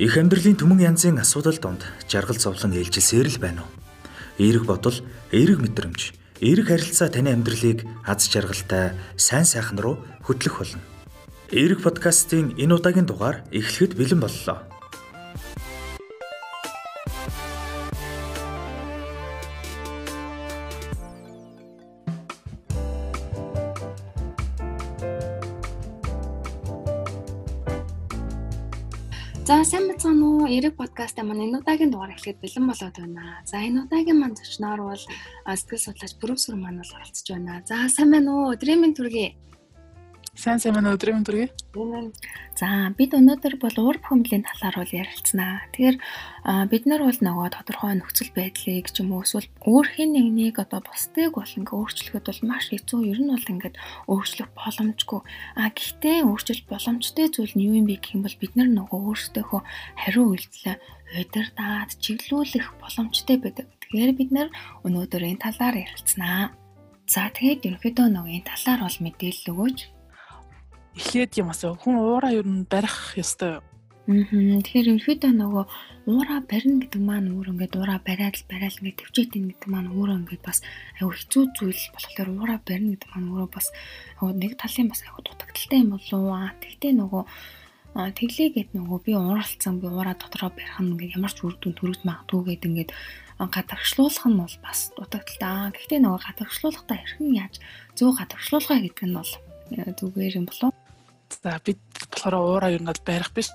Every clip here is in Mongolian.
Их амьдралын түмэн янзын асуудал донд жаргал зовлон ээлжилсээр л байна уу? Эерэг бодол, эерэг мэдрэмж, эерэг харилцаа таны амьдралыг аз жаргалтай, сайн сайхан руу хөтлөх болно. Эерэг подкастын энэ удаагийн дугаар эхлэхэд бэлэн боллоо. Подкастаа маань энэ удаагийн дугаар эхлэхэд бэлэн болоод байна. За энэ удаагийн маань зочноор бол сэтгэл судлаач профессор маань бол оролцож байна. За сайн байна уу? Өдрийн мэнд төргий. Сайн сайн манай өдрийн төргий. За бид өнөөдөр бол уур бүхэмлийн талаар бол ярилцсанаа. Тэгэхээр бид нар бол нөгөө тодорхой нөхцөл байдлыг ч юм уу эсвэл өөр хэн нэгнийг одоо бусдыг бол ингээ өөрчлөхөд бол маш хэцүү. Ер нь бол ингээд өөрчлөх боломжгүй. А гэхдээ өөрчлөх боломжтой зүйл нь юу юм бэ гэх юм бол бид нар нөгөө өөрсдийнхөө хариу үйлдэлээ удирдаад чиглүүлэх боломжтой байдаг. Тэгэхээр бид нар өнөөдөр энэ талаар ярилцсанаа. За тэгээд ерөнхийдөө нөгөө энэ талаар бол мэдээлэл өгөөч эхлээд юм асуу хүн уураа ер нь барих ёстой. Тэгэхээр ерөнхийдөө нөгөө уураа барина гэдэг маань өөр ингээд уураа бариад л барайл ингээд төвчээд ин гэдэг маань өөрөө ингээд бас аюу хэцүү зүйл болохоор уураа барина гэдэг маань өөрөө бас нэг талын бас аюу дутагдaltaй юм болов аа. Тэгтээ нөгөө тэглээгээд нөгөө би ууралцсан би уураа дотроо барих нь ингээд ямар ч үр дүн төрөж магадгүй гэдэг ингээд гадагшлуулах нь бол бас дутагдaltaа. Гэхдээ нөгөө гадагшлуулахдаа хэрхэн яаж зөв гадагшлуулах гэдэг нь бол зүгээр юм болов За бид болохоор уураа нь бол барих биш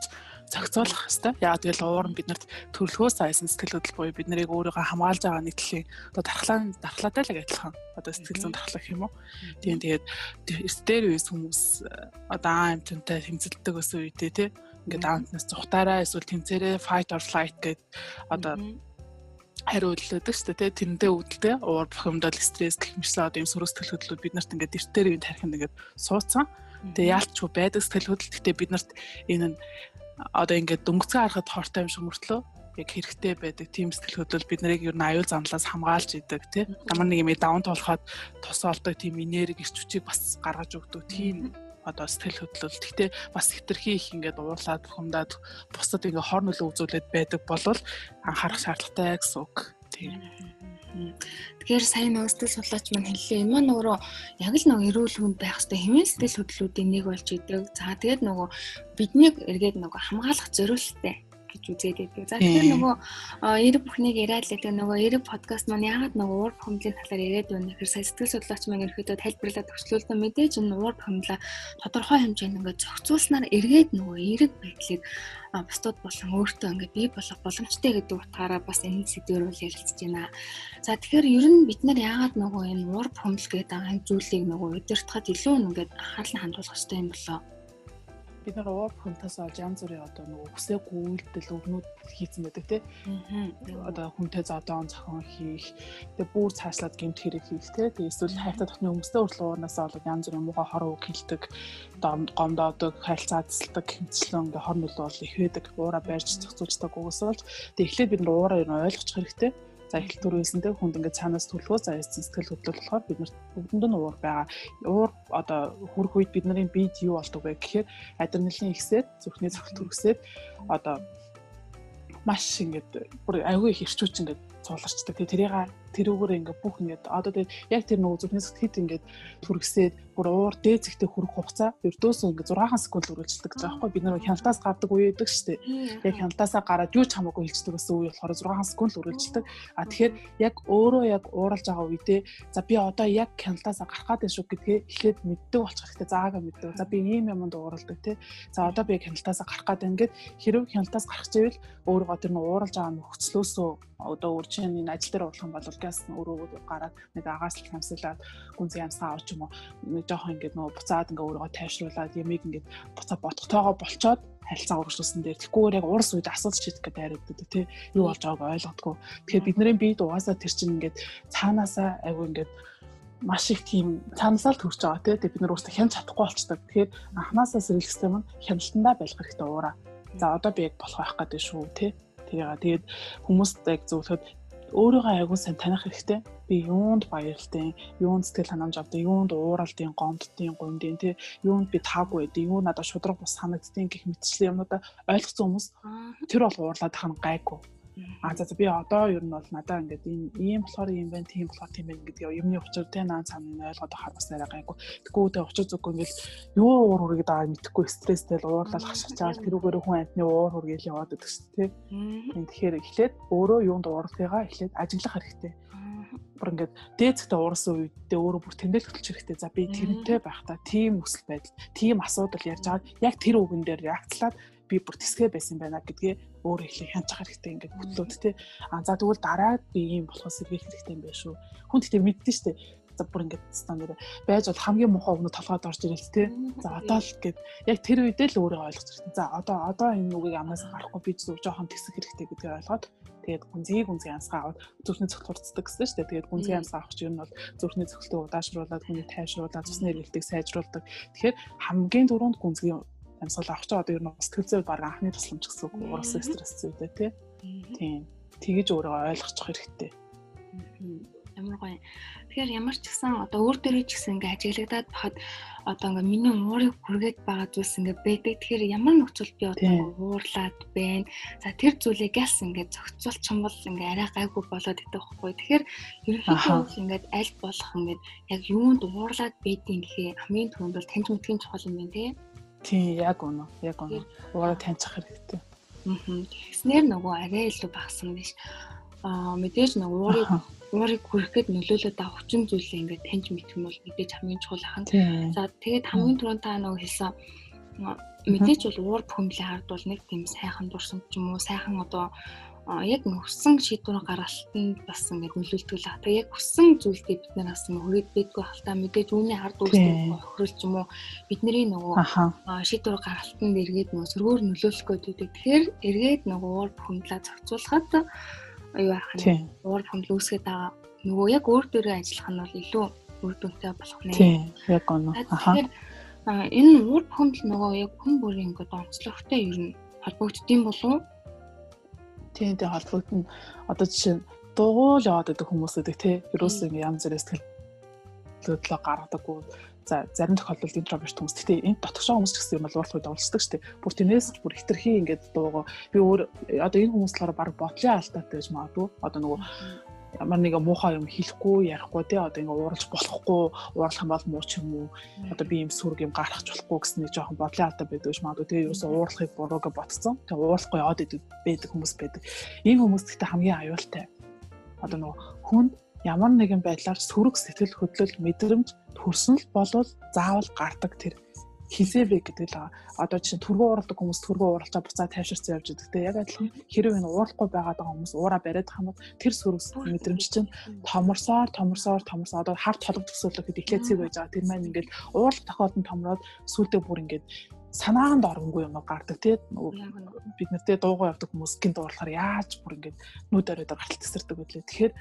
зохицуулах хэвээр. Яг тэгэл уур нь биднэрт төрөлхөөс айсан сэтгэл хөдлөл буюу бид нарыг өөрийгөө хамгаалж байгаа нийтлэлийн одоо дархлаа дархлаатай л адилхан. Одоо сэтгэл зүйн дархлаа юм уу. Тийм тэгээд эртээр үес хүмүүс одоо аамтантай хэмцэлдэг ус үедээ тий ингээд аамтнаас зүхтаараа эсвэл тэмцээрээ fight or flight гэдэг одоо хариулдаг шүү дээ тэрэндээ үүдэлтэй уур бухимдал стресс гэх мэтчлээ одоо юм сөрөг сэтгэл хөдлөлүүд бид нарт ингээд эртээр үеийн тарихын ингээд суудсан. Тэгээ яалтчгүй байдаг сэтгэл хөдлөл гэхдээ бид нарт энэ нь одоо ингээд дөнгөцгөө харахад хортой юм шиг мөртлөө яг хэрэгтэй байдаг тийм сэтгэл хөдлөл бид нарыг ер нь аюул замлаас хамгаалж идэг тий. Ямар нэг юм даун толоход тус олдог тийм энерги ирч хүчийг бас гаргаж өгдөг тийм одоо сэтгэл хөдлөл. Гэхдээ бас хитрхи их ингээд уурлаад бухимдаад бусдад ингээд хор нөлөө үзүүлээд байдаг болвол анхаарах шаардлагатай гэсэн үг. Тийм. Тэгэхээр сайн нөгөө сэтгэл судлаач маань хэллээ. Энэ маань өөрөө яг л нөгөө эрүүл хүнд байх хэвээр хэмээн сэтгэл хөдлөлүүдийн нэг болж идэг. За тэгээд нөгөө биднийг эргээд нөгөө хамгаалах зориулттай гэж үзээд байдаг. За тэгэхээр нөгөө эрэг бүхнийг яриад л гэдэг нөгөө эрэг подкаст маань яагаад нөгөө уур бухимдлын талаар яриад байна гэхээр сая сэтгэл судлаач маань ерөөдөө тайлбарлаад өгчлүүлсэн мэдээж энэ уур бухимдлаа тодорхой хэмжээнд ингээд зохицуулснаар эргээд нөгөө эрэг байдлыг бусдад болон өөртөө ингээд бий болох боломжтой гэдэг утгаараа бас энэ сэдвээр үл ярилцж байна. За тэгэхээр ер нь бид нар яагаад нөгөө энэ уур бухимдал гэдэг энэ зүйлийг нөгөө удирдахад илүү ингээд анхаарал хандуулах хэрэгтэй юм болоо бид нар уур хүнтээс олж янз бүрийн одоо нөгөө хүсээгүй үйлдэл өгнүүд хийцэн байдаг тий. Одоо хүнтэй зодон зохион хийх, тэгээ бүр цаашлаад гэмт хэрэг хийх тий. Тэгээ эсвэл хайртай тохны өмстэй хүртэл уурнаас олоод янз бүрийн муухай хор үг хэлдэг, гомдоодог, харилцаа цэцэлдэг хэмцлэн ингээ хор нөлөө бол их байдаг. Уура байрч зохицуулдаг угсаа болж тэгээ эхлээд бид нар ер нь ойлгочих хэрэгтэй За эхлэл төрүүлсэнтэй хүнд ингээд цаанаас төлөвлөгөө заяасан сэтгэл хөдлөл болохоор бид нарт бүгдэнд нь уур байгаа. Уур одоо хүрх үед бид нарын биед юу болдог вэ гэхээр адреналин ихсээд зүрхний цогц төрөсөд одоо маш ингээд бүр аюу их ирчүүч ингээд цууларчдаг. Тэгээ тэрийг тэрүүгээр ингээд бүх ингээд одоо тэгээд яг тэр нөгөө зүрхний цогцд ингээд түргсээд бүр уур дээд зэгтээ хүрэх хугацаа ердөөсөө ингээд 6 секунд үргэлжлэдэг гэж байгаа байхгүй бид нар хяналтаас гардаг үе байдаг шүү дээ. Яг хяналтаасаа гараад юу ч хамаагүй хэлцдэг гэсэн үе болохоор 6 секунд үргэлжлэдэг. А тэгэхээр яг өөрөө яг ууралж байгаа үедээ за би одоо яг хяналтаасаа гарах гэдэг шүү гэдгээ эхлээд мэддэг болчих хэрэгтэй. Заагаа мэддэг. За би ийм юмд ууралдаг тий. За одоо би хяналтаасаа гарах гэдэг ингээд хэрэг хяналтаас гарах чивэл өөрөө тэр нь ууралж байгаа нөхцлөөсөө одоо үржин энэ ажил дээр уурлах юм бол газ өөрөө гараад нэг агаас л хамсалаад гүнзгий амсгаа авч юм уу? Нэг жоохон ингээд нөгөө буцаад ингээ өөрийгөө тайвшруулад ямиг ингээд буцаа бодохтойгоо болцоод харилцаа урагшлуулсан дээр тэгхгүйгээр яг уурс үед асуудал шийдэх гэдэг хайрууддаг тий. Юу болж байгааг ойлгодгүй тэгэхээр бидний бие дугаасаа тэр чинь ингээд цаанаасаа айгүй ингээд маш их тийм цаанаасаа л төрж байгаа тий. Бид нар өөрсдөө хянж чадахгүй болчдаг тэгэхээр анханасаа сэргийлэх систем нь хяналтандаа байлгах хэрэгтэй уураа. За одоо би яг болох байх гэдэг шүү тий тэгээ тэгээд хүмүүст яг зөвлөхөд өөрийгөө айгуу сайн таних хэрэгтэй. Би юунд баярлалтай, юунд сэтгэл ханамж авдаг, юунд ууралдын, гомдтын, гундын тий, юунд би таагүй байдаг, юу надад шудраг бус санагддгийг гэх мэтчлэн юмудаа ойлгосон хүмүүс тэр бол уурлаад тахна гайгүй А за за би одоо ер нь бол надаа ингээд ийм ийм болохоор ийм байна, тийм болохоор тийм байна гэдэг юмны учир тэ наан цааны ойлгоод ахаар бас арай гайгүй. Тэгвэл тэ учир зүггүй ингээд юу уур үргээд байгаа мэдэхгүй стресстэй л уурлал хашгич чаал тэрүүгээр хүн амтны уур үргээл яваад байдаг шүү дээ. Тэгэхээр эхлээд өөрөө юунд уурлахыгаа эхлээд ажиглах хэрэгтэй бүр ингээд дээцэгтэй уурсан үедээ өөрөө бүр тэмдэглэл хөтлөх хэрэгтэй. За би тэрнтэй байх та тийм өсөл байдал, тийм асуудал ярьж байгаа. Яг тэр үгэн дээр реакцлаад би бүр тэсгэ байсан байна гэдгээ өөрөө их хянаж хэрэгтэй ингээд хөтлөөд тий. А за тэгвэл дараа би ийм болохоо сэргийлэх хэрэгтэй юм байна шүү. Хүн тэгтээ мэддэн штэ. За бүр ингээд стандарт байж бол хамгийн муухай өгнө толгойд орж ирэл тий. За одоо л гээд яг тэр үедээ л өөрөө ойлгох хэрэгтэй. За одоо одоо энэ үгийг амнаас гарахгүй би зөв жоохон тэсэх хэрэгтэй гэдгийг ойлгоод тэгээд гүнзгий гүнзгий амсгаа аваад зүрхний цогт хурцдаг гэсэн шүү дээ. Тэгээд гүнзгий амсгаа авах чинь нь бол зүрхний цогтыг удаашруулад хүний тайвшруулад цусны эргэлтийг сайжруулдаг. Тэгэхээр хамгийн түрүүнд гүнзгий амьсгал авах чинь одоо ер нь сэтгэл зүй баг анхны тусламж гэсэн үг уурсан стресс зүйтэй тий. Тийм. Тэгэж өөрийгөө ойлгочих хэрэгтэй. Ямар гоё. Тэгэхээр ямар ч гэсэн одоо өөр дөрөв ч гэсэн ингээ ажиглагдаад бахад одоо ингээ миний уурыг хүргээд байгаа зүйлс ингээ байдаг. Тэгэхээр ямар нөхцөл би одоо уурлаад байна. За тэр зүйлийг ялс ингээ зохицуулч юм бол ингээ арай гайгүй болоод идэх байхгүй. Тэгэхээр ерөнхийдөө ингээ аль болох ингээ яг юунд уурлаад байдгийг гэхээ хамгийн түрүүнд бол таньж мэдхийн чухал юм байна тий. Тийм яг үнэ. Яг үнэ. Угаараа таньчих хэрэгтэй. Аа. Тэгснээр нөгөө арай илүү багсан биш. Аа мэдээж нөгөө уурыг уурыг хүрэхэд нөлөөлөд байгаа хүчин зүйлээ ингээд таньж мэдэх юм бол мэдээж хамгийн чухал ахын. За тэгээд хамгийн түрүүнд та нөгөө хэлсэн мэдээж бол уур бөхөмбөлийн ард бол нэг тийм сайхан дурсамж ч юм уу сайхан одоо яг өссөн шийдвэр гаргалтанд бас ингээд нөлөөлдөг л аа. Яг өссөн зүйлдээ бид нар бас хүрээд байдгүй хальтаа мэдээж үүний ард үүсдэг хохирол ч юм уу бидний нөгөө шийдвэр гаргалтанд эргээд нөгөө сөргөөр нөлөөлөх гэдэг. Тэгэхээр эргээд нөгөө уур бухимдлаа зохицуулахад юу яах вэ? Уур бухимдал үүсгээд байгаа нөгөө яг өөр дөрөө ажиллах нь бол илүү үр дүнтэй болох нэ. Тийм, яг гоо. Тэгэхээр энэ уур бухимдал нөгөө яг хүн бүрийн ингээд онцлогтой ер нь холбогддсон болов TNT холбогдно. Одоо жишээ нь дугуйл яваад байдаг хүмүүс гэдэг тий. Ерөөс ингэ янз бүрээс төлөвлөлөө гаргадаггүй. За зарим тохиолдолд интроверт хүмүүс. Гэтэ энэ дотгошоо хүмүүс ч гэсэн юм бол уурлах үед уулздаг шүү дээ. Бүр тэрнээс бүр хитрхи ингээд дуугаа би өөр одоо энэ хүмүүс болохоор баг бодлын алдаатай гэж магадгүй. Одоо нөгөө ямар нэг муухай юм хэлэхгүй ярихгүй тий одоо ингээ ууралж болохгүй уурлах юм бол муу ч юм уу? Одоо би юм сүрг юм гаргах болохгүй гэсэн нэг жоохон бодлын алдаа байдаг гэж магадгүй тий ерөөсөө уурлахыг бурууга ботцсон тий уурлахгүй яваад байдаг хүмүүс байдаг. Ийм хүмүүс гэхдээ хамгийн аюултай. Одоо нөгөө хүн ямар нэгэн байдлаар сөрөг сэтгэл хөдлөл мэдрэмж төрсөн л болвол заавал гардаг тэр хизээвэ гэдэг л одоо чинь түргэн уурладаг хүмүүс түргэн ууралчаа буцаа тайвширсан явж байгаа. Тэгээ яг адилхан хэрэг энэ уурахгүй байгаад байгаа хүмүүс уура бариад бол тэр сүрс мэдрэмж чинь томорсоор томорсоор томорсоо одоо харт холбог төсөөлөхөд эхлээд цэг байж байгаа. Тэр маань ингээд уурал тохиолдолд томроод сүултээ бүр ингээд санаанд оронгүй юм гардаг тий бид нартэй дуугаа явдаг хүмүүс гинт уурлахаар яаж бүр ингээд нүд оройд гартал тесэрдэг гэдлээ. Тэгэхээр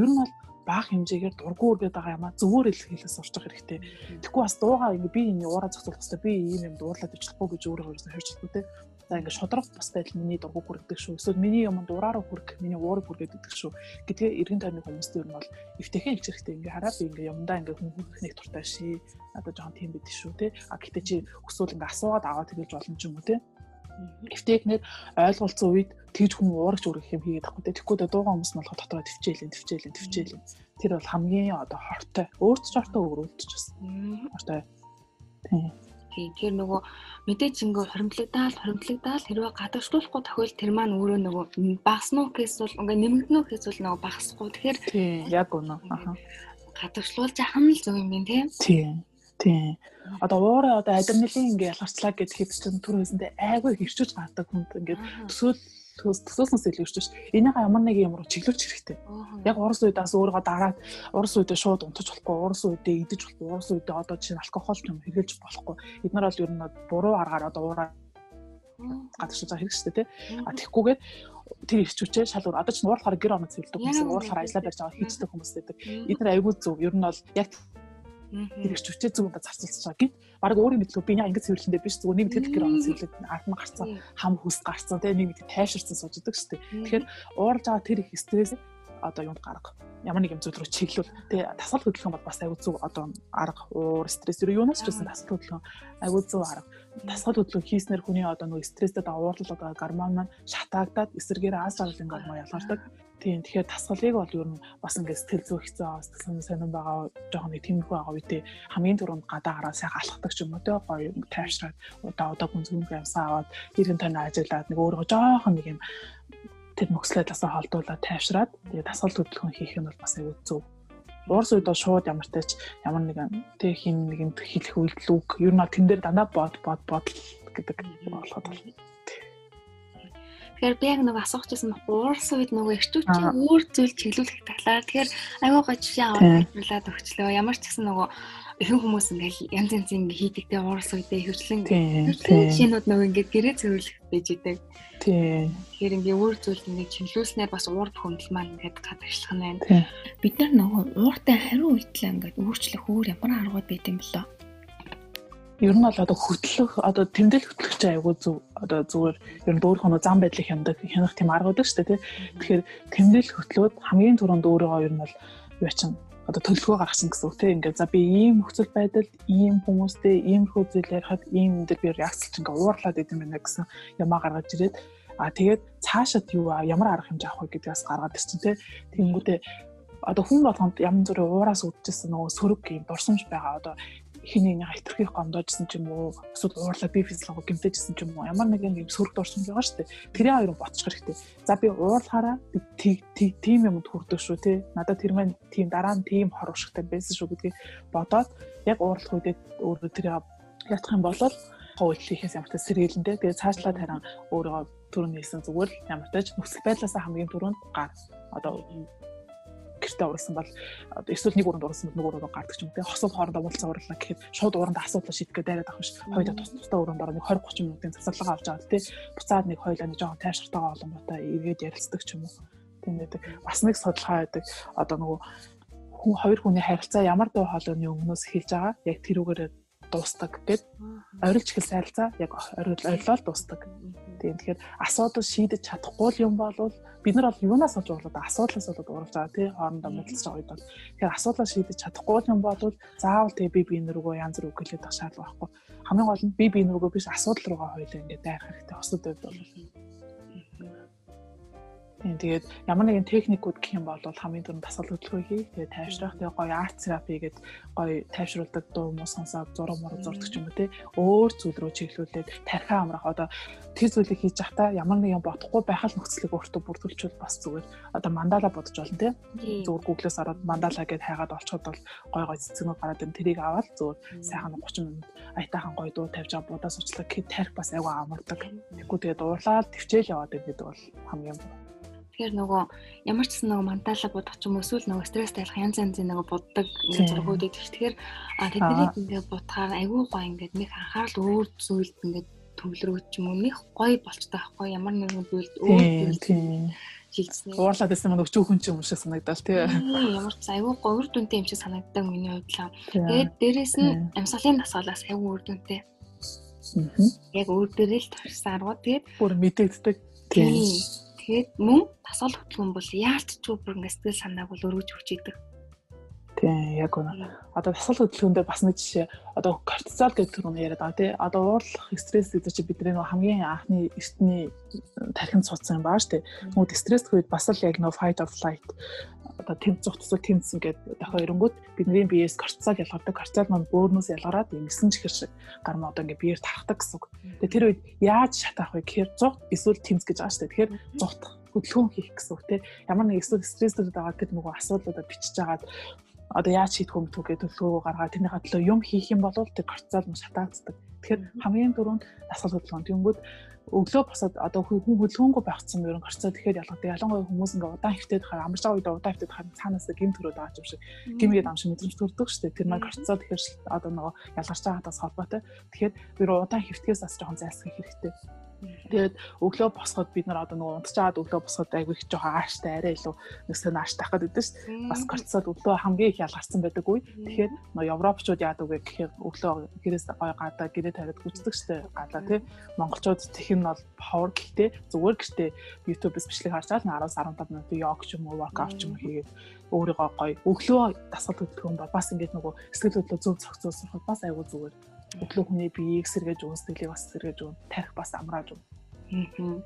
ер нь бол бага хэмжээгээр дургу үргээд байгаа юм а зөвөр хэлхээс сурчих хэрэгтэй. Тэгэхгүй бас дуугаа ингээ би энэ уураа зохицуулах хэрэгтэй. Би ийм юм дуурлаад ивчлэхгүй гэж өөрөө өөрөөсөө хэлдэг те. За ингээ шодрох бас байдал миний дургу хүрдэг шүү. Эсвэл миний юм дураараа хүрэх, миний уурыг хүргээд идэх шүү. гэдгээ эргэн тойрны хүмүүст ер нь бол эвтэхэн хэлж хэрэгтэй. Ингээ хараа би ингээ юмдаа ингээ нэг туртай шээ. Надад жоон тийм байдаг шүү те. А гэтээ чи өсвөл ингээ асуугаад аваад тэгэлж болно ч юм уу те. Эвтэйгнэр ойлголцсон үед тэгж хүн уурагч үргэх юм хийгээд тахгүй. Тэгэхгүй дуугаа хүмүүс нь болохоо дотроо төвчээлэн төвчээлэн төвчээлэн. Тэр бол хамгийн одоо хортой. Өөрт ч хортой өрөвдөж байна. Хортой. Тийм. Тэр нөгөө мэдээж ингээ хоримтлагдаал хоримтлагдаал хэрвээ гадагшлуулахгүй тохиол тэр маань өөрөө нөгөө багаснуу гэс бол ингээ нэмэгдэнүү гэс бол нөгөө багасахгүй. Тэгэхээр яг үнэ. Гадагшлуулж ахын л зөв юм байна тийм. Тийм. Тийм. Одоо уураа одоо адреналин ингээ ялгарчлаа гэд хэвчэн түр хэсэндээ айгүй хэрчүүж гардаг хүнд ингээ төсөөл ирчих ш. Энийг ямар нэг юм руу чиглүүлж хэрэгтэй. Яг урас уйдаас өөрийгөө дараад урас уйдээ шууд унтаж болохгүй, урас уйдээ идэж болохгүй, урас уйдээ одоо чинь алкогол юм хэрэглэж болохгүй. Эднэр бол ер нь буруу аргаар одоо уураа гадагш за хэрэг штэ тий. А тэгхгүйгээр тэр ирчүүчээ шал өөр одоо ч уурлахаар гэр оноо цэвэрлдэг хүмүүс уурлахаар ажиллаа барьж байгаа хийцдэг хүмүүс байдаг. Эднэр айгүй зөв. Ер нь бол яг тэр их хүчтэй зүг удаа зарцуулж байгаа. Гэд баг өөрийн мэдлэг би яа ингэж цэвэрлэндээ биш зүгээр нэг тэгэл гэр оноо цэвэрлээд ард нь гарцсан хам хүс гарцсан тэгээ нэг мэд тайширсан сууж идэг шүү дээ тэгэхээр уурж байгаа тэр их стресс одоо юунд гарга ямар нэг юм зүйл рүү чиглүүл тэгээ тасгал хөдөлгөөн бол бас аюу зүг одоо арга уур стресс юу юунаас ч гэсэн тасгал хөдөлгөөн аюу зүг арга. Тасгал хөдөлгөөн хийснээр хүний одоо нөгөө стресстэй уурлал одоо гормон маань шатаагдаад эсэргээр астрлын гормон ялгардаг Тийм тэгэхээр тасгалыг бол ер нь бас ингээд сэтгэл зүй хэцүү сэтгэл сонирн байгаа жоохон нэг тиймэрхүү байгаа үедээ хамгийн түрүүнд гадаа гараад сайхан алхахдаг ч юм уу те гоё тайвшраад удаа удаа гүнзгий юмсаа аваад иргэн тань ажиллаад нэг өөрөө жоохон нэг юм тэр нөхцлөөсөө холдуулаад тайвшраад тэгээ тасгал хөдөлгөөн хийх нь бол бас аюу зөв. Уурс үед бол шууд ямар тач ямар нэгэн тэг хин нэгэнд хэлэх үйлдэл үг ер нь тэн дээр дандаа бод бод бодол гэдэг болоход бол Тэгэхээр би яг нэг асуух гэсэн нь уурс үед нөгөө эрчүүчийн өөр зүйл чиглүүлэх талаар тэгэхээр аюу гоо жишээ аваад өгчлөө. Ямар ч гэсэн нөгөө ихэнх хүмүүс ингээл янз янз ингэ хийдэг те уурс үедээ хөвчлэн шинүүд нөгөө ингээд гэрээ цэвэрлэх байж идэг. Тийм. Тэгэхээр ингээ өөр зүйл ингээ чиглүүлснээр бас уурд хөндлөл маань ингээд гадагшлах нь байна. Бид нар нөгөө ууртай хариу үйлдэл ингээд өөрчлөх өөр ямар аргууд байд юм болоо? Ер нь бол одоо хөтлөх одоо тэмдэглэл хөтлөх чинь айгүй зөв одоо зүгээр ер нь дөөрхөн зам байдлыг хямдаг хянах тийм аргууд шүү дээ тий. Тэгэхээр тэмдэглэл хөтлөөд хамгийн түрүүнд өөрийгөө ер нь бол юу чинь одоо төлөвлөгөө гаргасан гэсэн үг тийм ингээд за би ийм нөхцөл байдалд ийм хүмүүстэй иймэрхүү зүйл ярихад ийм энэ дэр би реакцлж ингээд уурлаад идэм байна гэсэн ямаа гаргаж ирээд а тэгээд цаашаад юу ямар арга хэмжээ авах вэ гэдгээс гаргаад ирсэн тийм тэгэнгүүтээ одоо хүн болгонд янз бүрийн уураас үүдчихсэн нөгөө сөрөг юм дурсамж байгаа одоо хиний нэг хальтрхийг гомдоожсэн ч юм уу эсвэл уурлаа би физиологи гэмтэжсэн ч юм уу ямар нэгэн юм сөрөг дурсамж байгаа шүү дээ. Тэрийн хоёрыг ботчих хэрэгтэй. За би уурлахаараа би тийм юмд хүрдэг шүү те. Надад тэр маань тийм дараа нь тийм хор уршигтай байсан шүү гэдгийг бодоод яг уурлах үедээ өөрөө тэр ятах юм бол ховлол хийхээс ямар ч сэргийлэнтэй. Тэгээ цаашлаад харин өөрөө түрүүний хэлсэн зүгээр л ямар ч нөхцөл байдлаас хамгийн түрүүнд гар одоо гэртээ урсан бол эсвэл нэг уранд урсан бол нэг уранд гардаг ч юм те. Хосол хоорондоо уулзаа урлаа гэхэд шууд уранд асуудал шийдэхгээ дайраад авах ш хоёулаа тус тустай уранд ороо нэг 20 30 минутын засаглага авч аваад те. Буцаад нэг хоёулаа нэг жоохон тайшралтайгаа олонготой эргээд ярилцдаг ч юм уу. Тийм байдаг бас нэг судалгаа байдаг. Одоо нөгөө хүн хоёр хүний харилцаа ямар дуу хоолойны өмнөөс эхэлж байгаа? Яг тэрүүгээр дуустдаг гэд. Орилж ихэл сайралцаа яг орилол дуустдаг. Тийм тэгэхээр асуудал шийдэж чадахгүй юм бол бид нар бол юунаас олж уурлаад асуудлаас болоод уурж байгаа тий хоорондоо мэлцэж байгаа үед бол тэгэхээр асуудлаа шийдэж чадахгүй юм бол заавал тэгээ би биенэр рүү янз бүр өгөлээд байх шаардлага байхгүй. Хамгийн гол нь би биенэр рүү биш асуудал руугаа хойлоо ингээд дайрах хэрэгтэй. Осод үед бол Тийм тэгээд ямар нэгэн техникүүд гэх юм бол хамгийн түрүүнд дасгал хөдөлгөөн хийх, тэгээд тайвшрах, тэгээд гоё арт терапи гэдэг гоё тайвшруулдаг дуу муу сонсоод зураг мураг зурдаг ч юм уу те өөр зүйл рүү чиглүүлээд тархиа амрах. Одоо тэр зүйлийг хийж явахдаа ямар нэгэн бодохгүй байхал нөхцөлийг өөртөө бүрдүүлчихвэл бас зүгээр. Одоо мандала бодож болно те. Зүгээр гуглээс ороод мандала гэдээ хайгаад олцоход бол гой гой цэцгнүүд гараад ирэн тэрийг аваад зүгээр сайхан 30 минут аятайхан гой дуу тавьж аваа будаа сучлаа гэхэд тарих бас айгүй амардаг. Тэгвэл тэгээд уурлаад төвчээл яваад гэдэг бол хамгийн Тэгэхээр нөгөө ямар ч гэсэн нөгөө мантала бодох ч юм уу эсвэл нөгөө стресс тайлах янз янзын нөгөө боддог ингээд зургууд идэх. Тэгэхээр тэднийг ингээд бодохаар айгүй гоё ингээд нэг анхаарал өөр зүйлд ингээд төвлөрөөч юм уу нэг гоё болчтой байхгүй ямар нэгэн зүйлд өөр зүйл хилцсэн. Уурлаад байсан маань өчүүхэн ч юм шиг санагдал тий. Ямар ч айгүй гоё үр дүнтэй юм шиг санагддаг миний хувьд. Тэгээд дээрэс нь амьсгалын дасгалаас айгүй үр дүнтэй. Яг өөр дээрээ л тарсан аргууд тэгээд бүр мэдэгддэг. Тийм Тэгээд мөн тасгал хөтлөн бол яалтчгүй бүр ингэ сэтгэл санааг бол өргөж өгч идэг. Тийм яг үнэ. Одоо тасгал хөдөлгөөндөө бас нэг жишээ одоо кортизол гэдэг төрөнд яриад байгаа тий. Одоо уурлах стресс гэдэг чинь бидний хамгийн анхны эртний тархинд суудсан юм баа штэ. Тэгмүүд стресс үед бас л яг нөө fight or flight одоо тэмцэх төсөө тэмцсэн гэдэг дахиад эренгүүд бидний биеэс кортизол ялгардаг. Кортизол маань бөөрнөөс ялгараад ингэсэн чихэр шиг гар мод ингээ биеэр тархдаг гэсэн үг. Тэгээ тэр үед яаж шатаах вэ гэхээр 100 эсвэл тэмц гэж байгаа шүү дээ. Тэгэхээр 100 хөдөлгөөн хийх гэсэн үг тийм ямар нэг эсвэл стресстэй байгаа гэдэг нөгөө асуудлуудаа бичиж агаад одоо яаж шийдэх юм түүгээ төлөвлөгөө гаргаад тэрний хатлаа юм хийх юм бол тэр кортизол нь шатаацдаг. Тэгэхээр хамгийн түрүүнд дасгал хөдөлгөөн. Тэнгүүд өглөө босоод одоо хүн хөдөлгөөнгөө байхсан ер нь горцоо тэгэхээр ялгадаг. Ялангуяа хүмүүс ингээ удаан хөвтөд хаа амарч байгаа үед удаан хөвтөд хаа цаанаас гим төрөөд байгаа юм шиг гимгээд ам шиг мэдрэмж төрдөг шүү дээ. Тэр маань горцоо тэгэхээр одоо нөгөө ялгарч байгаагаас холбоотой. Тэгэхээр би удаан хөвтгээс бас жоохон зайлсхийх хэрэгтэй. Тэгээд өглөө босоход бид нар одоо нөгөө унтчаад өглөө босоход айгүй их жоохон ааштай арай илүү nëсөө нааш тах гэдэг дээ шүү дээ. Бас кортизол өглөө хамгийн их ялгарсан байдаг үе. Тэгэхээр нөгөө европчууд яадаг вэ гэхээр өглөө гэрээс гой гадаа гэрээ тавиад гүцдэг шүү дээ. Гадаа тий. Монголчууд тех нь бол power гэхдээ зүгээр гэртээ YouTube-с бичлэг харж байгаа 10-15 минут йог ч юм уу workout ч юм уу хийгээд өөрийгөө гоё өглөө дасгал хөдөлгөөн бол бас ингээд нөгөө сэтгэл хөдлөл зөв зохицуулж сурахад бас айгүй зүгээр өглөө хүний биеийг сэргээж өгөн сэтгэлийг бас сэргээж өгөн тарих бас амрааж өгөн. Аа.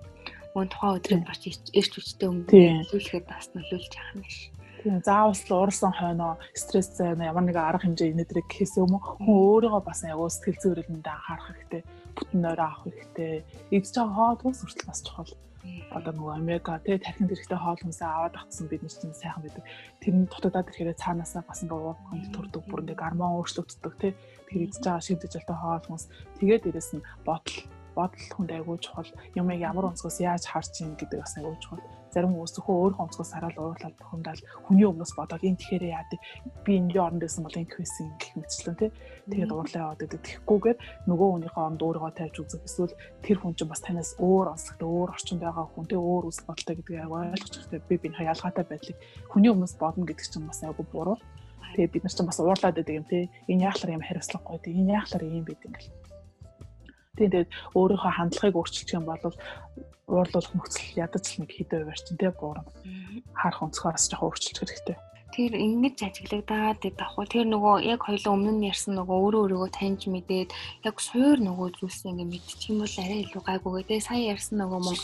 Мөн тухайн өдрөд бас эрч хүчтэй өмнө хэлүүлэхэд бас нөлөөлж байгаа юм биш. Тийм заавал уурсан хойноо стресс зайна ямар нэг арга хэмжээ инээдрийг гэхээс өмнө хүн өөрийгөө бас ягуу сэтгэл зүйрлэндээ анхаарах хэрэгтэй. Бүтэн нойроо авах хэрэгтэй. Идж байгаа хоол хүнс хүртэл бас чухал. Одоо нөгөө омега тий тархинд хэрэгтэй хоол хүнсээ аваад авцсан бид чинь сайхан байдаг. Тэр нь дутагдаад ирэхээр цаанаасаа бас ингээ уурханд төрдөг бүр ингээ гормон өөрчлөгддөг тий тэр идж байгаа шийдэж алтай хоол хүнс тэгээд дээрэс нь бодол бодол хүнд айгүй чухал. Юм ямар онцгоос яаж харж ийн гэдэг бас айгүй чухал. Зарим хүмүүс зөвхөн өөрийнхөө онцгоос хараад уурлаад бухимдаад хүний өмнөөс бодоод энэ тэгэхээр яа би энэ оронд байсан бол ингэ хийсэн гэх мэтчлэн тий. Тэгээд уурлаа яваад гэдэг тэгэхгүйгээр нөгөө хүнийхээ оронд өөрийгөө тавьж үзэх эсвэл тэр хүн чинь бас танаас өөр онцлогтой өөр орчинд байгаа хүн тий өөр үс бодолтой гэдгийг ойлгож хэрэгтэй. Би биенийхээ ялгаатай байдлыг хүний өмнөөс бодно гэдэг чинь бас айгүй буруу. Тэгээ бид нар ч бас уурлаад байдаг юм те. Энэ яахлаар юм хариуцлагагүй те. Энэ яахлаар ийм байд юм гэл. Тэгээд өөрийнхөө хандлагыг өөрчилчих юм бол уурлуулах нөхцөл ядаж л нэг хэдэн хувиар чинь те буурна. Харах өнцгөөс жоохон өөрчилчих хэрэгтэй тэр ингэж ажиглагдаад давхуу тэр нөгөө яг хоёлоо өмнө нь ярьсан нөгөө өөрөө өөрийгөө таньж мэдээд яг суур нөгөө зүйлс ингэ мэдчих юм бол арай илүү гайгүй гэдэг. Сая ярьсан нөгөө мөн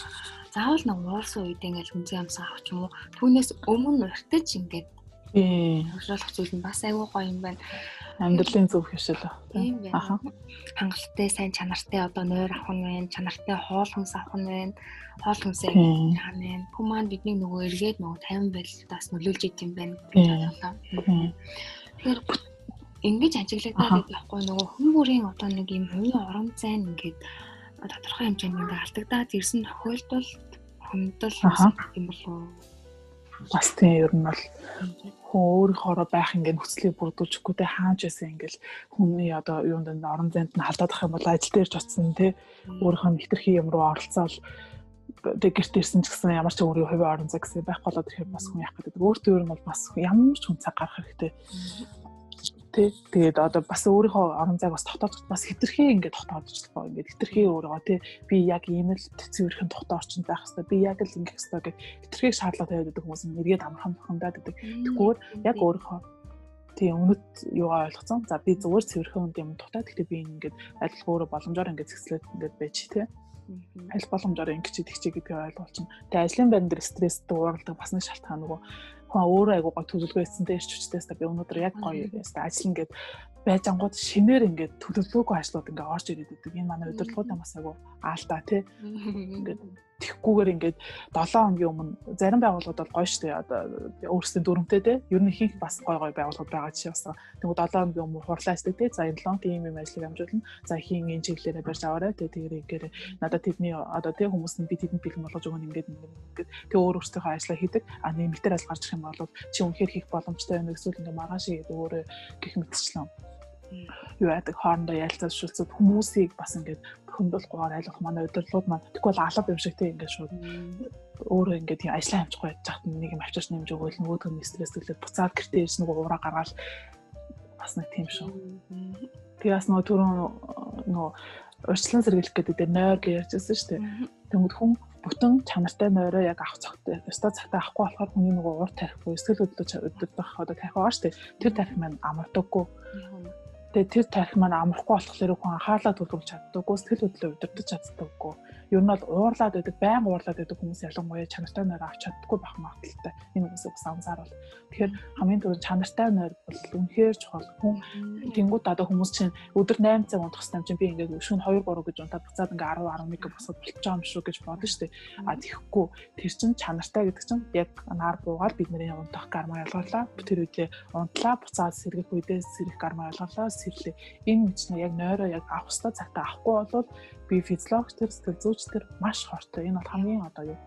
заавал нэг уурсан үед ингээл хүнзээ амсаа авах юм уу? Түүнээс өмнө уртаж ингээд Тийм. Хөгжүүлэх зүйл нь бас айгүй гоё юм байна. Амьдралын зөв хөвшил. Тийм байна. Хангалттай сайн чанартай одоо нойр авах нь байна, чанартай хоол хүнс авах нь байна. Хоол хүнсээ хаана байна. Хүн маань бидний нөгөө эргээд нөгөө 50 байлтаас нөлөөлж идэм байна гэж бодлоо. Тэгэхээр ингэж ажиглагдаад байхгүй нөгөө хүн бүрийн одоо нэг юм хувийн орон зайн ингээд тодорхой хэмжээнд алдагдаад ирсэн тохиолдолд хүндэл юм болов бас тийм ер нь бол хүн өөрийнхоороо байх ингээд нөхцөлийг бүрдүүлчихгүй те хааж байсан ингээд хүний одоо юунд энэ орон зайд нь халдаад ах юм бол ажил дээр ч очсон те. Өөрийнхөө нэвтрхий юм руу оролцоол. Тэг гэрт ирсэн ч гэсэн ямар ч өөрийн хувийн орон зай гэсэн байх болоод ирэхээр бас хүн яах гэдэг. Өөртөө ер нь бол бас ямар ч хүн цаг гарах хэрэгтэй тий. Тэгээд одоо бас өөрийнхөө орон зайг бас дотоод бас хитрхи ингээд дотоодчлоо. Ингээд хитрхи өөрийгөө тий би яг ийм л цэвэрхэн дотоо орчинд байх хэрэгтэй. Би яг л ингэх хэрэгтэй гэх хитрхи шаардлага тавиад байдаг хүмүүс нэргээд амархан бухимдаад байдаг. Тэгвэл яг өөрийнхөө тийм өмнөд юугаа ойлгоцсон. За би зүгээр цэвэрхэн юм дутаа. Гэхдээ би ингээд адил өөрөө боломжоор ингээд зэгслээд ингээд байж тий аль боломжоор ингэж идэх чи гэдгийг ойлгуулчихна. Тэгээ ажлын байран дээр стресстэй ууралдаг бас нэг шалтгаан нөгөө хүн өөрөө айгуу гой төлөвлөгөө хийсэнтэй ирч хүчтэйс та би өнөөдөр яг гоё яста ажил ингээд байж ангууд шинээр ингээд төлөвлөгөөгүй ажлууд ингээд орж ирээд идэг. Энэ манай удирдлагууд бас айгуу аалтаа тий. Ингээд тэгхгүйгээр ингээд 7 хоногийн өмнө зарим байгууллагууд бол гоё штэ. Одоо өөрсдийн дүрмтэй те ер нь их бас гоё гоё байгууллагууд байгаа чи бас. Тэгвэл 7 хоногийн өмнө хурлаа штэ те за энэ 7 тийм юм ажлыг амжуулна. За хийн энэ чиглэлээр барьж аваарай те тэгэр игээр надад тэдний одоо те хүмүүс нь би тэдэнд бэлэн болгож өгөн ингээд ингээд тэг өөр өөрсдийнхөө ажлаа хийдэг. А нэмэлтээр ажил гарч ирэх юм бол чи үнэхээр хийх боломжтой юм. Эсвэл ингээд маргааш игээд өөрөө гих мэтчлэн юу яадаг хоорондоо ярилцаж шилцээд хүмүүсийг бас ингээд хөндлөхгүйгээр айлгах манай удирдлууд маань тэгвэл алба юм шиг тийм ингээд шууд өөрөө ингээд тийм ажлаа амжихгүй байж хат нэг юм авчирч нэмж өгөөл нөгөөдгөө нь стресслээд буцаад гэртээ ирсэн нөгөө ураа гаргаал бас нэг тийм шүү. Тэгээ бас нөгөө түрүүн нөгөө урьдчилан сэргийлэх гэдэг дээр нойр гэж ярьжсэн шүү дээ. Тэнгүүд хүн бүтэн чанартай нойроо яг авах цагтай. Өстой цагтаа авахгүй болохоор хүний нөгөө ур тарих буюу сэтгэл хөдлөж өдөртөх одоо тарих байгаа шүү дээ. Тэр тарих маань амардаггүй. Тэгээ тэр тарих маань амархгүй болохоор хүн анхаарлаа төвлөрүүлж чаддаггүй, сэтгэл хөдлөлөө удирдах чаддаггүй ер нь бол уурлаад байдаг, байн уурлаад байдаг хүмүүс ялангуяа чанартай нойр авч чаддаггүй байх магадaltaй. Энэ үгээс бас анзаарвал. Тэгэхээр хамгийн түрүү чанартай нойр бол үнэхээр чухал. Хүн тэнгууд одоо хүмүүс чинь өдөр 8 цаг унтах гэсэн чинь би ингээд шөнө 2 3 гэж унтаад буцаад ингээд 10 11 босоод болчих юм шүү гэж бодно шүү дээ. А тэгэхгүй тэр чинь чанартай гэдэг чинь яг нар буугаад бидний унтах гарма ялгарлаа. Тэр үедээ унтлаа буцаад сэргэх үедээ сэрэх гарма ялгарлаа. Сэрлээ. Энэ мэт нь яг нойроо яг авах хэвээр цагтаа авахгүй бол би физиологч төр сэтгэл зүйч төр маш хортой. Энэ бол хамгийн одоо юу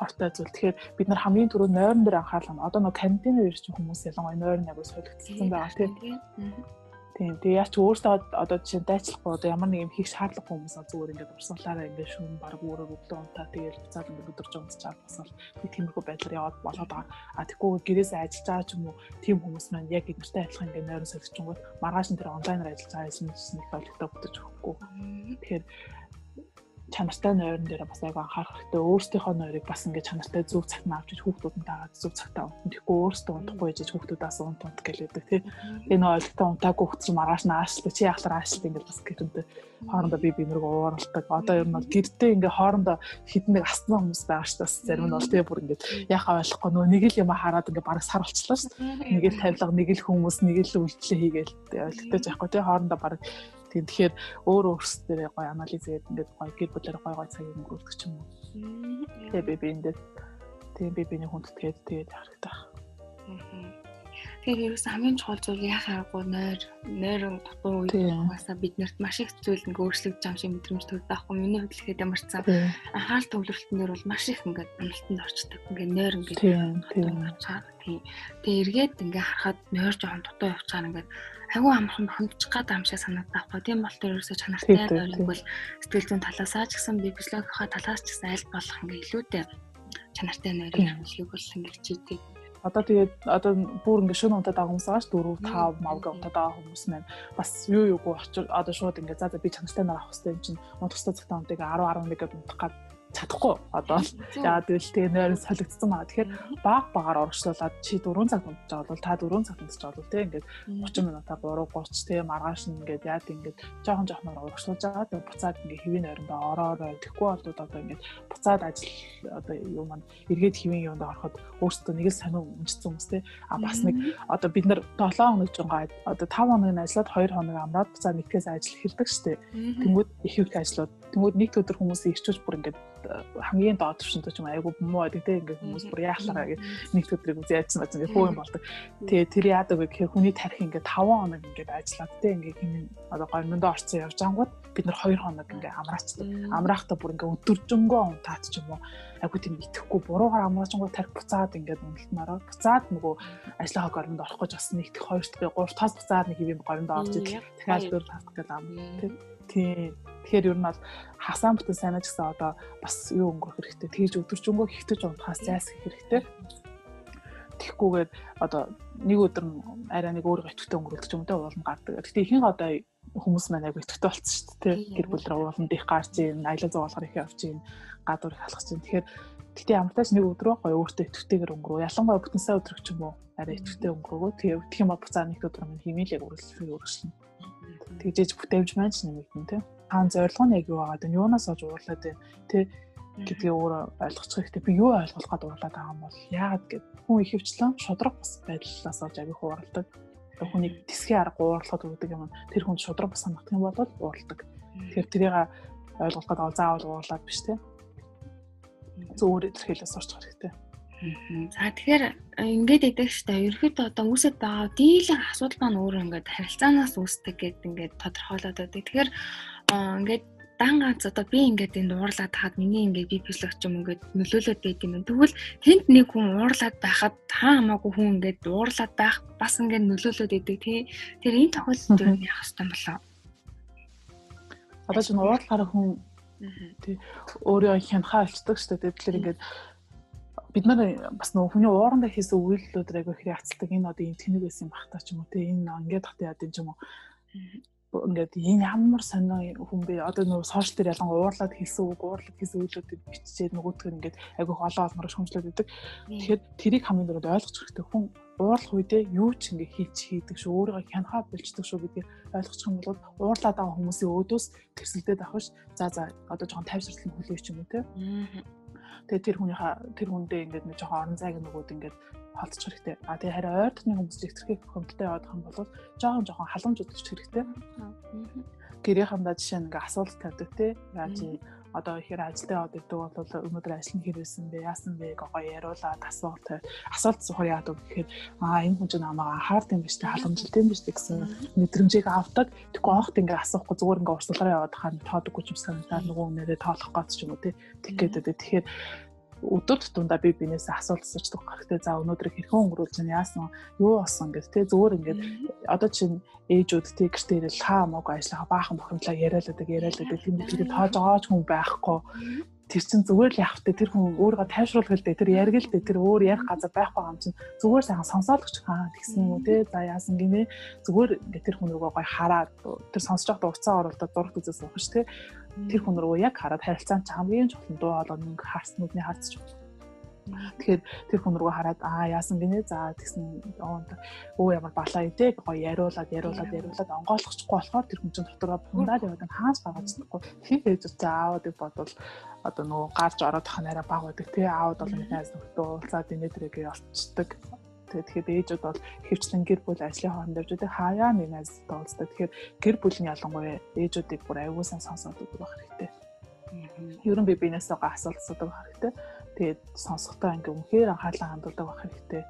хортой зүйл. Тэгэхээр бид нар хамгийн түрүү нойрон дээр анхаарлаа. Одоо нөгөө карантин үеэр чинь хүмүүс ялангуяа нойрон агуу солигдсон байгаа тийм. Тийм. Тэгээ яач өөртөө одоо жишээ дайчлахгүй одоо ямар нэг юм хийх шаардлагагүй хүмүүс зүгээр ингээд урсгалаараа ингээд шүүн баг өөрөөр өглөө унтаа тэгээд буцаад ингээд өдөрж унтчаад бас л би тиймэрхүү байдлаар яваад болоод байгаа. А тэгвэл гэрээсээ ажиллаж байгаа ч юм уу тийм хүмүүс маань яг эдгэртэй адилхан ингээд нойрон солигчонгууд маргааш нь тэр онлайнаар ажиллаж байгаа юм чинь нэг ойлгохтой бүтэж өгөхгүй. Тэгэхээр чанартай нойрон дээр бас айгүй анхаарах хэрэгтэй. Өөрсдийнхөө нойрыг бас ингээд чанартай зөв цагт нь авч хүүхдүүд нь дагаад зөв цагтаа унтна. Тэгэхгүй өөрсдөө унтахгүй гэж хүүхдүүдээс унт унт гэлээдэг тий. Энэ ойлтой унтаагүй хүүхд чинь маргааш нь аашлаа. Чи яхалаар аашлаа ингээд бас гэрэнтэй хоорондоо би бинэрэг ууралдаг. Одоо ер нь бол гэрдээ ингээд хоорондоо хідэн нэг асна хүмүүс байгаа ш бас зарим нь бол тий бүр ингээд яхаа ойлгохгүй нөө нэг л юм хараад ингээд бараг сар болчихлоо ш. Нэг л тавилга, нэг л хүмүүс, нэг л үйлчлээ хийгээл ойлгохтой жаахгүй тий хоорондоо бараг тэгэхээр өөр өөрсдөө гоё анализ хийгээд ингээд гоё гэр бүлээр гоё гоё цагийг өнгөрүүлдэг ч юм уу. Тэгээ би би эндээ тийм би биний хүндэтгээд тэгээд харагдах. Тэгэхээр ерөөс хамгийн чухал зүйл яах аргагүй нойр нойрон дутуу үед угаасаа биднэрт маш их зүйл ингээ өөрчлөгдөж байгаа шиг мэдрэмж төрдөг аахгүй. Миний хувьд ихэд ямар ч цаа анхаарал төвлөрөлтөн дээр бол маш их ингээ амлалтанд орчдөг. Ингээ нойр ингээ чаар тийм. тэгээ эргээд ингээ харахад нойр жоохон дутуу явчихаар ингээ айгүй амархан хөнгөж гад амшаа санагдаад байгаа. Тийм бол тэр ерөөсөө чанартай нойрыг бол сэтгэл зүйн талаасаа ч гэсэн би физиологийнхаа талаас ч гэсэн аль болох ингээ илүүтэй чанартай нойрыг амжилтыг бол ингээ хичээдэг Одоо тэгээд одоо бүр ингээ шөнө унтаад байгаа хүмүүс байгаа ш 4 5 мавга унтаад байгаа хүмүүс маань бас юу юугүй очир одоо шууд ингээ за за би чанартай нар авах хэрэгтэй юм чинь. Унтах цагтаа унтыг 10 11 гээд унтах гад чадахгүй одоо яа гэвэл тэгээ нойр солигдсон байна. Тэгэхээр баг багаар орчлуулад чи 4 цаг унтж байгаа бол та 4 цаг унтж байгаа бол тэгээ ингээд 30 минутаа 3 30 тэгээ маргааш нь ингээд яад ингээд жоохон жоохноор урагшлуулж байгаа. Тэгээ буцаад ингээд хэвийн нойрондоо ороорой. Тэгэхгүй бол одоо ингээд буцаад ажил одоо юу маань эргээд хэвийн юунд ороход өөрсдөө нэг л сонир өмчсөн хүмүүс те. А бас нэг одоо бид нар 7 хоног жингаа одоо 5 хоног нь ажиллаад 2 хоног амраад буцаад нэгтээс ажил эхэлдэг штэ. Тэнгүүд их их ажлууд Тэнгүүд нэг өдөр хүмүүсийг ирчүүж бүр ингээд э, хамгийн доод түвшинд ч юм айгу муу байдаг те ингээд хүмүүс бүр яахлаа гэж нэг өдрийг яадсан байж ингээд хөө юм болдог. Тэгээ тэр яадаг вэ гэхээр хүний тарих ингээд 5 хоног ингээд ажиллаад те ингээд хинэн одоо гомондоо орцсон явж ангууд бид нар 2 хоног ингээд амраачдаг. Амраахтаа бүр ингээд өдөржөнгөө унтаад ч юм уу. Айгу тийм итгэхгүй буруугаар амраачангууд тарих буцаад ингээд үнэлтнараа буцаад нөгөө ажлынхаа гомонд орох гэж бас нэг 2 дахь 3 таас буцаад нэг хэвийн гомонд орж идэл дахиад 4 тас гэдэг ам тийм Тэгэхээр ер нь бол хасаан бүтэн сайнаа ч гэсэн одоо бас юу өнгөрөх хэрэгтэй. Тэгж өдөржөнгөө хитэж унтахаас зайлсхийх хэрэгтэй. Тэгхгүйгээр одоо нэг өдөр арай нэг өөрийгөө итгэвтэй өнгөрүүлдэг юм даа уулна гардаг. Гэхдээ ихэнх одоо хүмүүс маань айгу итгэвтэй болсон шүү дээ. Гэр бүл рүү ууланд их гарч ийн, аялал зугаалгаар их явж ийн, гадуур их халах чинь. Тэгэхээр Гэтэ ямар тач нэг өдрөө гоё өөртөө итгэвтэйгээр өнгөрөө. Ялангуяа бүтэн сая өдөр ч юм уу арай итгэвтэй өнгөрөөгөө. Тэгээ өвдөх юм бол буцаа нэг өдөр минь химээл яг үргэлжлүүлээ үргэлжлэнэ. Тэгжээж бүтээмж маань ч нэмэгдэн тий хаан зорилго нь яг юу байгаа вэ? Юунаас олж уурлаад байна? Тэ гэдгийг өөрөө ойлгочих хэрэгтэй. Би юу ойлгох гээд уурлаад байгаа юм бол яагаад гэд хүн ихэвчлэн шудраг бас байдлаас олж агих уурладаг. Хүнийг тэсгийн арга уурлахад өгдөг юм. Тэр хүн шудраг бас санагдах юм бол уурладаг. Тэгэхээр тэрийг ойлгох гээд заавал уурлаад биш те. Зөв илэрхийлээ сурч хэрэгтэй. За тэгэхээр ингээд идэг штэ ерөөхдөө одоо үүсэт байгаа дийлэн асуудал маань өөр ингээд харилцаанаас үүсдэг гэдэг ингээд тодорхойлоод байдаг. Тэгэхээр ингээд дан ганц одоо би ингээд энд уурлаад хаад миний ингээд би физиологч юм ингээд нөлөөлөд байт юм. Тэгвэл тэнд нэг хүн уурлаад байхад хаа хамаагүй хүн ингээд уурлаад байх бас ингээд нөлөөлөд байдаг тий. Тэр энэ тохиолдолд юу яах вэ болоо? Одоо ч уурлахаар хүн тий өөрөө хянхаа олцдог шүү дээ. Тэгэхээр ингээд бид нар бас нөгөө хүний уурандаа хийсэн үйлдэлүүд айгүй их яцдаг энэ одоо юм тэнэг байсан бахтаа ч юм уу тий энэ ингээд тахтай яд юм ч юм уу ингээд энэ ямар сонио хүн бэ одоо нөгөө сошиал дээр ялангуяа уурлаад хэлсэн үг уурлаад хийсэн үйлүүдийг биччихээд нөгөөдг нь ингээд айгүй олон олмор шөмжлөд өгдөг. Тэгэхээр тэрийг хамгийн дөрөв ойлгож хэрэгтэй хүн уурлах үедээ юу ч ингээ хийж хийдэг шүү өөрийгөө хянахаа болчдөг шүү гэдгийг ойлгочих юм бол уурлаад байгаа хүмүүсийн өөдөөс тэрсэлдээд авах ш. За за одоо жоохон тайвшралын хүлээч юм уу те. Тэгээ тэр хүнийхээ тэр хүндээ ингээд нэг жоохон орон зайг нөгөөд ингээд холдчих хэрэгтэй. А тэгээ харин ойр дотны хүмүүс эвтэрхий хөндлөлтөй явах юм бол жоохон жоохон халамж үзчих хэрэгтэй. Гэрийнхандаа жишээ нь ингээ асуулт тавьдаг те. Яаж одоо ихээр ажилдаа яваад идэг бол өнөөдөр ажил нь хэрвээсэн бэ? Яасан бэ? гоо яриулаад асуулт тавь. Асуулт зохиор яадаг гэхээр аа энэ хүн чинь намайг анхаард юм биш те халамжилт юм биш гэсэн мэдрэмжийг авдаг. Тэгэхгүй оохт ингээ асуухгүй зүгээр ингээ урсгалаараа яваад хаа тоодоггүй ч юм санагдаад нөгөө нэрээ тоолох гэж ч юм уу те. Тэг гэдэг. Тэгэхээр өдөр тутамдаа би бинээсээ асуулт асуучдаг хэрэгтэй. За өнөөдөр хэрхэн өнгөрүүлж байна? Яасан? Юу болсон гэд тэ зүгээр ингээд одоо чинь ээжүүд тэ гэртээ ирэл хаа мог ажиллаа баахан бохимдлаа яриалаадаг яриалаадаг тийм тэр тоож байгаач хүн байхгүй тэр чин зүгээр л явахтай тэр хүн өөрийгөө тайвшруулах л дээ тэр яриг л дээ тэр өөр ярих газар байх байгаа юм чин зүгээр сайхан сонсоод өгч хаа тэгсэн юм уу те. За яасан гинэ зүгээр тэр хүн рүүгээ гой хараад тэр сонсож байхдаа уцаа оролдоод зураг үзээс суух ш те. Тэр хүн рүү яг хараад харилцаан ч хамгийн чухал дуу хоолой нэг харсан нүдний харц чухал Тэгэхээр тэр хүн рүү хараад аа яасан гинэ за тэгсэн өө ямар балаа идэ гоё яриулаад яриулаад яриулаад онгойлгохгүй болохоор тэр хүн чинь дотороо бундаад яваад хааж байгаа ч гэдэггүй хин ээж утаа аавуудыг бодвол одоо нөгөө гарч ороод нэрэ баг байдаг тий аауд бол мэдээс нөхдөө уулзаад инээдрээгээ олцдог. Тэгэхээр ээжүүд бол хөвчлэн гэр бүл ажлын хооронд явж байгаа хаяа нэмээс тоолцдог. Тэгэхээр гэр бүлийн ялангуяа ээжүүдийг бүр аюулсан сонсоод өгөх хэрэгтэй. Ер нь би бинээсээ асуулт асуудаг хэрэгтэй. Тэгээд сонсохдоо ингээ үнхээр анхаарлаа хандуулдаг байх хэрэгтэй.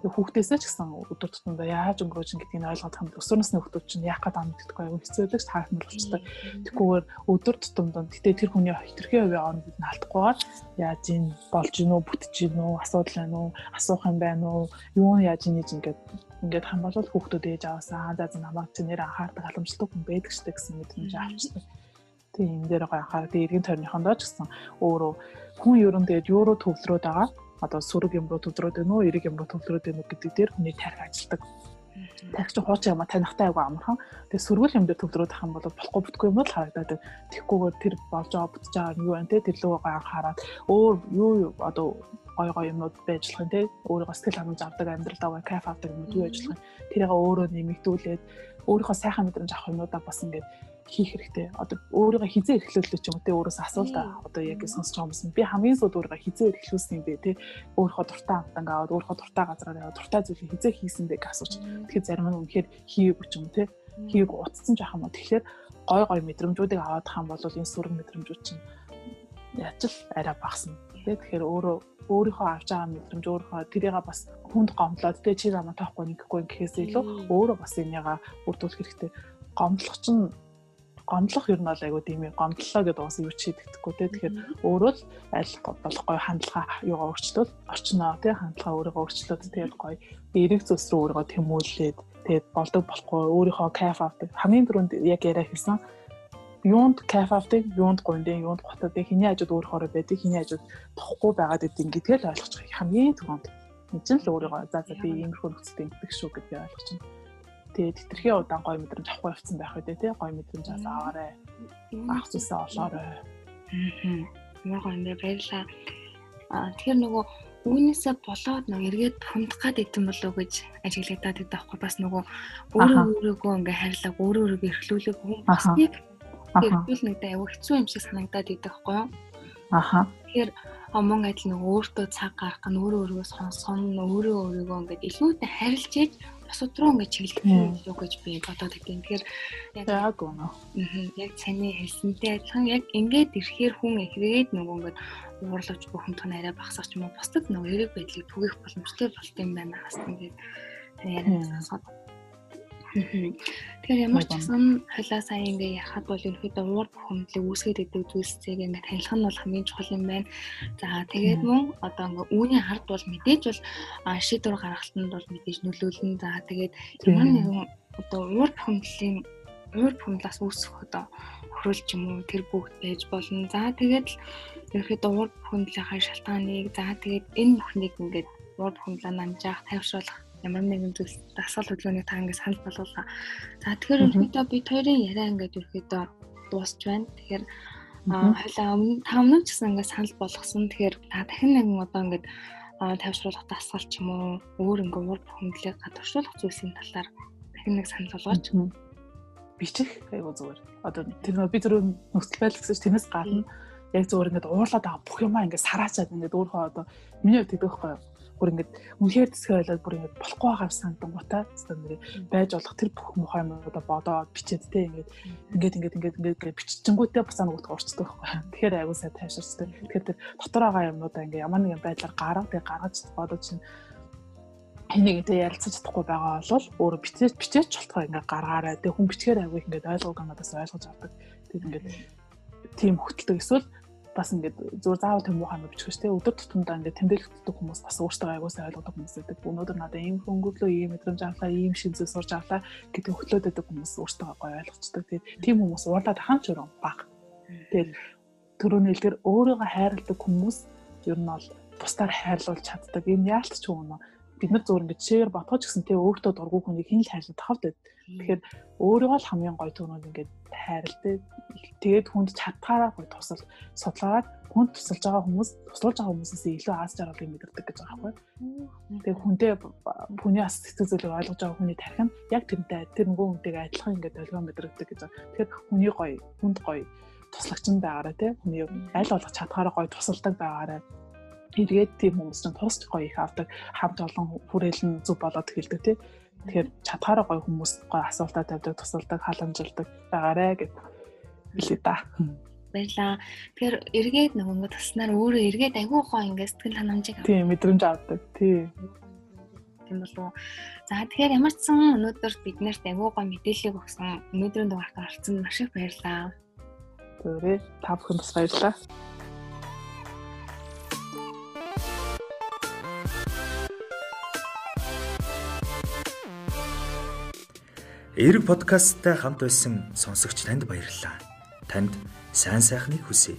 Хүүхдээсээ ч гэсэн өдөр тутамдаа яаж өнгөрөөж гэдгийг ойлгох юм. Өсвөр насны хүүхдүүд чинь яах гээд байгаа гэдэггүй аюу хэцүүлэгч таахмал болчтой. Тэгхгүйгээр өдөр тутамдаа гэтээ тэр хүний хитрхи хувийн оронд бид наалтахгүйгээр яаж ийн болж гин үү, бүтэж гин үү, асуудал байна уу, асуух юм байна уу, юу яаж ийн ингээд ингээд хамгаалал хүүхдүүд ээж аваасаа за за намайг чи нэр анхаардаг халамжлалтай хүн байдаг штэ гэсэн мэдрэмж авчдаг. Тэгээ энэ дээр гоо анхаарал эргэн тойрныхондоо ч гэсэн өөрөө хүн ер нь тэгээд руу төвлөрөөд байгаа. Одоо сүрэг юм руу төвлөрөөд байна уу, эрэг юм руу төвлөрөөд байна уу гэдэг дээр хүний тарих ажилдаг. Тарих чинь хуучин юм а танихтай айгу амархан. Тэгээ сүргэл юм дээр төвлөрөөд ах юм бол болохгүй бүтгүй юм л харагдаад байна. Тэгхгүйгээр тэр болж байгаа бүтэж байгаа юм юу байна те? Тэр лөө гоо анхаарал. Өөр юу одоо гой гой юмнууд байж болох юм те? Өөрийгөө сэтгэл хангамж авдаг амьдралдаа кайф авдаг юм болох юм? Тэрийг өөрөө нэмэгдүүлээд өөрийнхөө сайхан мэдрэмж авах юмудаа бас ингээд хийх хэрэгтэй. Одоо өөрийгөө хизээ эрхлүүлээ ч юм уу те өөрөөс асуул та. Одоо яг сонсож байгаа юмсан. Би хамгийн сүүлд өөрийгөө хизээ эрхлүүлсэн юм бэ те. Өөрийнхөө дуртай амтанг аваад өөрийнхөө дуртай газараар яваад дуртай зүйлийг хизээ хийсэн бэ гэж асууж. Тэгэхээр зарим нь үнэхээр хийгээгүй ч юм те. Хийгээг утцсан жаах юм уу. Тэгэхээр гой гой мэдрэмжүүдийг аваад хам бол энэ сүрэг мэдрэмжүүд чинь яаж л арай багсан. Тэ тэгэхээр өөрөө өөрийнхөө авч байгаа мэдрэмж өөрийнхөө тэрийг бас хүнд гомдлоод тэ чи намайг тоохгүй нэггүй гэхээс илүү өөрөө бас энийга бүрдүүлэх хэрэгтэй. Гомдлох чинь гомдлох ер нь бол айгуу тийм гомдлоо гэдэг бас юу ч хийдэгдэхгүй те. Тэгэхээр өөрөө л аль болох гоё хандлага юугаа өөрчлөл орчноо те хандлага өөрийгөө өөрчлөөд тэгээд гоё эрэг зүйлс рүү өөрийгөө тэмүүлээд тэгээд болдог болохгүй өөрийнхөө кайф авдаг. Хамгийн түрүүнд яг яриа хэлсэн юунд кайф авдаг юунд гуйдын юунд готоодыг хиний хажууд өөрөөрөө байдаг хиний хажууд тохгүй байгаад идэв гэдгээ л ойлгочих хамгийн түрүүнд. Энэ ч л өөрийгөө за за би иймэрхүү нөхцөлд ингэдэг шүү гэдгийг ойлгочих Тэгээд тэтэрхий удаан гоё мэдрэмж авахгүй явцсан байх үү те гоё мэдрэмж аваарэ. Ах зүсээ олоорой. Аа. Гоё юм бэ баярлаа. Аа тэгэхээр нөгөө үүнээсээ болоод нэг эргээд хумдах гад идэм болов гэж ажиглагдаад байдаг байхгүй бас нөгөө өөрөө өөрөөгөө ингээ харьлаг өөрөө өөрийгөө эрхлүүлэг хүн басныг эрхлүүл нэг аюу хэцүү юм шиг санагдаад байдаг байхгүй юу? Аха. Тэгэхээр мөн адил нөгөө өөртөө цаг гаргах нь өөрөө өөрийгөө сонсон өөрөө өөрийгөө ингээд илүүтэй харилж ийж босод руу ингээд чиглэх юу гэж би бодоод өгдөө. Тэгэхээр яг үнэ. Яг цааны хэлсэнтэй адилхан яг ингээд ирэхээр хүн ихрээд нөгөө ингээд уурлаж бүхэмдх нь арай багсах юм уу бусдад нөгөө эрэг байдлыг түгэх боломжтой болт юм байна хас ингээд яриа сонсоод Тэгэхээр ямар ч гэсэн хойлоо сайн ингээ яхад бол ерөөдөө уур бухимдлыг үүсгэж идэг зүйлсийг ингээ танилцах нь бол хамгийн чухал юм байна. За тэгээд мөн одоо ингээ үүний хард бол мэдээж бол шийдвэр гаргалтанд бол мэдээж нөлөөлнө. За тэгээд ямар нэгэн одоо уур бухимдлын уур бухимдлаас үүсэх одоо хөрөлч юм уу тэр бүгд байж болно. За тэгээд л ерөөдөө уур бухимдлынхаа шалтгааныг за тэгээд энэ бүхнийг ингээд уур бухимдлаа намжаах, тайвшруулах ямар нэгэн зүйлс дасгал хөдөлгөөнийг та ингээд санал болгуулаа. За тэгэхээр ерөөдөө бид хоёрын яриа ингээд ерөөдөө дуусч байна. Тэгэхээр хойлоо өмнө та өмнө ч гэсэн ингээд санал болгосон. Тэгэхээр та дахин нэгэн одоо ингээд тавьшруулах дасгал ч юм уу өөр ингээд ур бухимдлыг гадагшуулах зүйлсийн талаар дахин нэг санал болгооч. Бичих айгу зүгээр. Одоо тэр нөө би зөв нөхцөл байдал гэсэн чинь тэрнээс гадна яг зөвөр ингээд уурлаад байгаа бүх юмаа ингээд сараачаад ингээд өөрөө одоо миний хувьд тэгдэг байхгүй бүр ингээд үнэхээр төсгөө ойлоод бүр ингээд болохгүй байгаа сандан гутаа зөв нэр байж болох тэр бүх мухай юмудаа бодоод бичээд те ингээд ингээд ингээд ингээд ингээд биччихэнгүүтээ бас утга урцдаг байхгүй. Тэгэхээр аягүй сайн тайширчдаг. Тэгэхээр тэр дотор байгаа юмудаа ингээд ямар нэгэн байдлаар гарга тэг гаргаж бодож чинь энийгтэй ярилцаж чадахгүй байгаа бол өөрөө бичээж бичээч болтгоо ингээд гаргаарай. Тэг хүн бичгээр аягүй ингээд ойлгоогүй надаас ойлгож авдаг. Тэг ингээд тийм хөтэлдэг эсвэл бас ингээд зүгээр заавал тэм муухай бичих ш тэ өдөр тутамдаа ингээд тэмдэглэгддэг хүмүүс бас өөртөө айгуусаа ойлгодог хүмүүс байдаг. Өнөөдөр надад ийм хөнгөлөө ийм мэдрэмж авлаа, ийм шин зүйл сурч авлаа гэдэг хөтлөөд байдаг хүмүүс өөртөө гоё ойлгочдөг. Тэгээд тийм хүмүүс уурлаад хаан ч өрөө баг. Тэгээд төрөний хэлдэр өөрийгөө хайрладаг хүмүүс ер нь бол бусдаар хайрлуулж чаддаг. Энэ яалт ч юм уу бид нар зөвөр ингээд шээр ботгож гэсэн тэ өөртөө дургүй хүнийг хин л хайрлах тавд. Тэгэхээр өөрийгөө л хамгийн гоё түүнүүд ингээд хайрладаг. Тэгээд хүнд чадхаараа гоё тусал судлаад хүнд тусалж байгаа хүмүүс туслуулж байгаа хүмүүсээс илүү аз жаргалыг мэдэрдэг гэж байгаа байхгүй. Тэгээд хүнтэй хүний бас сэтгэл зүйлийг ойлгож байгаа хүний тархин яг тэрнтэй тэр нөгөө хүнтэйгээ адилхан ингээд долгион мэдрэгдэг гэж байгаа. Тэгэхээр хүний гоё, хүнд гоё туслагч нь байгаараа тий хүний аль болох чадхаараа гоё тусалдаг байгаараа эргээд тийм хүмүүс чинь тусч гоё их авдаг хамт олон хүрээлэн зүг болоод эхэлдэг тий тэгэхээр чадхаараа гоё хүмүүс гоё асуултаа тавьдаг тусалдаг халамжилдаг байгаарэ гэж хэлээ да баярлаа. Тэгэхээр эргээд нөгөө туснаар өөрөө эргээд айгүй гоо ингээд сэтгэл ханамжийг тийм мэдрэмж авдаг. Тийм. Тийм болов. За тэгэхээр ямар ч сан өнөөдөр бид нарт айгүй гоо мэдээлэл өгсөн өнөөдрийн дугаартаа орцсон маш их баярлаа. Зүрээ та бүхэнд бас баярлалаа. Эрэг подкасттай хамт байсан сонсогч танд баярлалаа. Танд сайн сайхныг хүсье.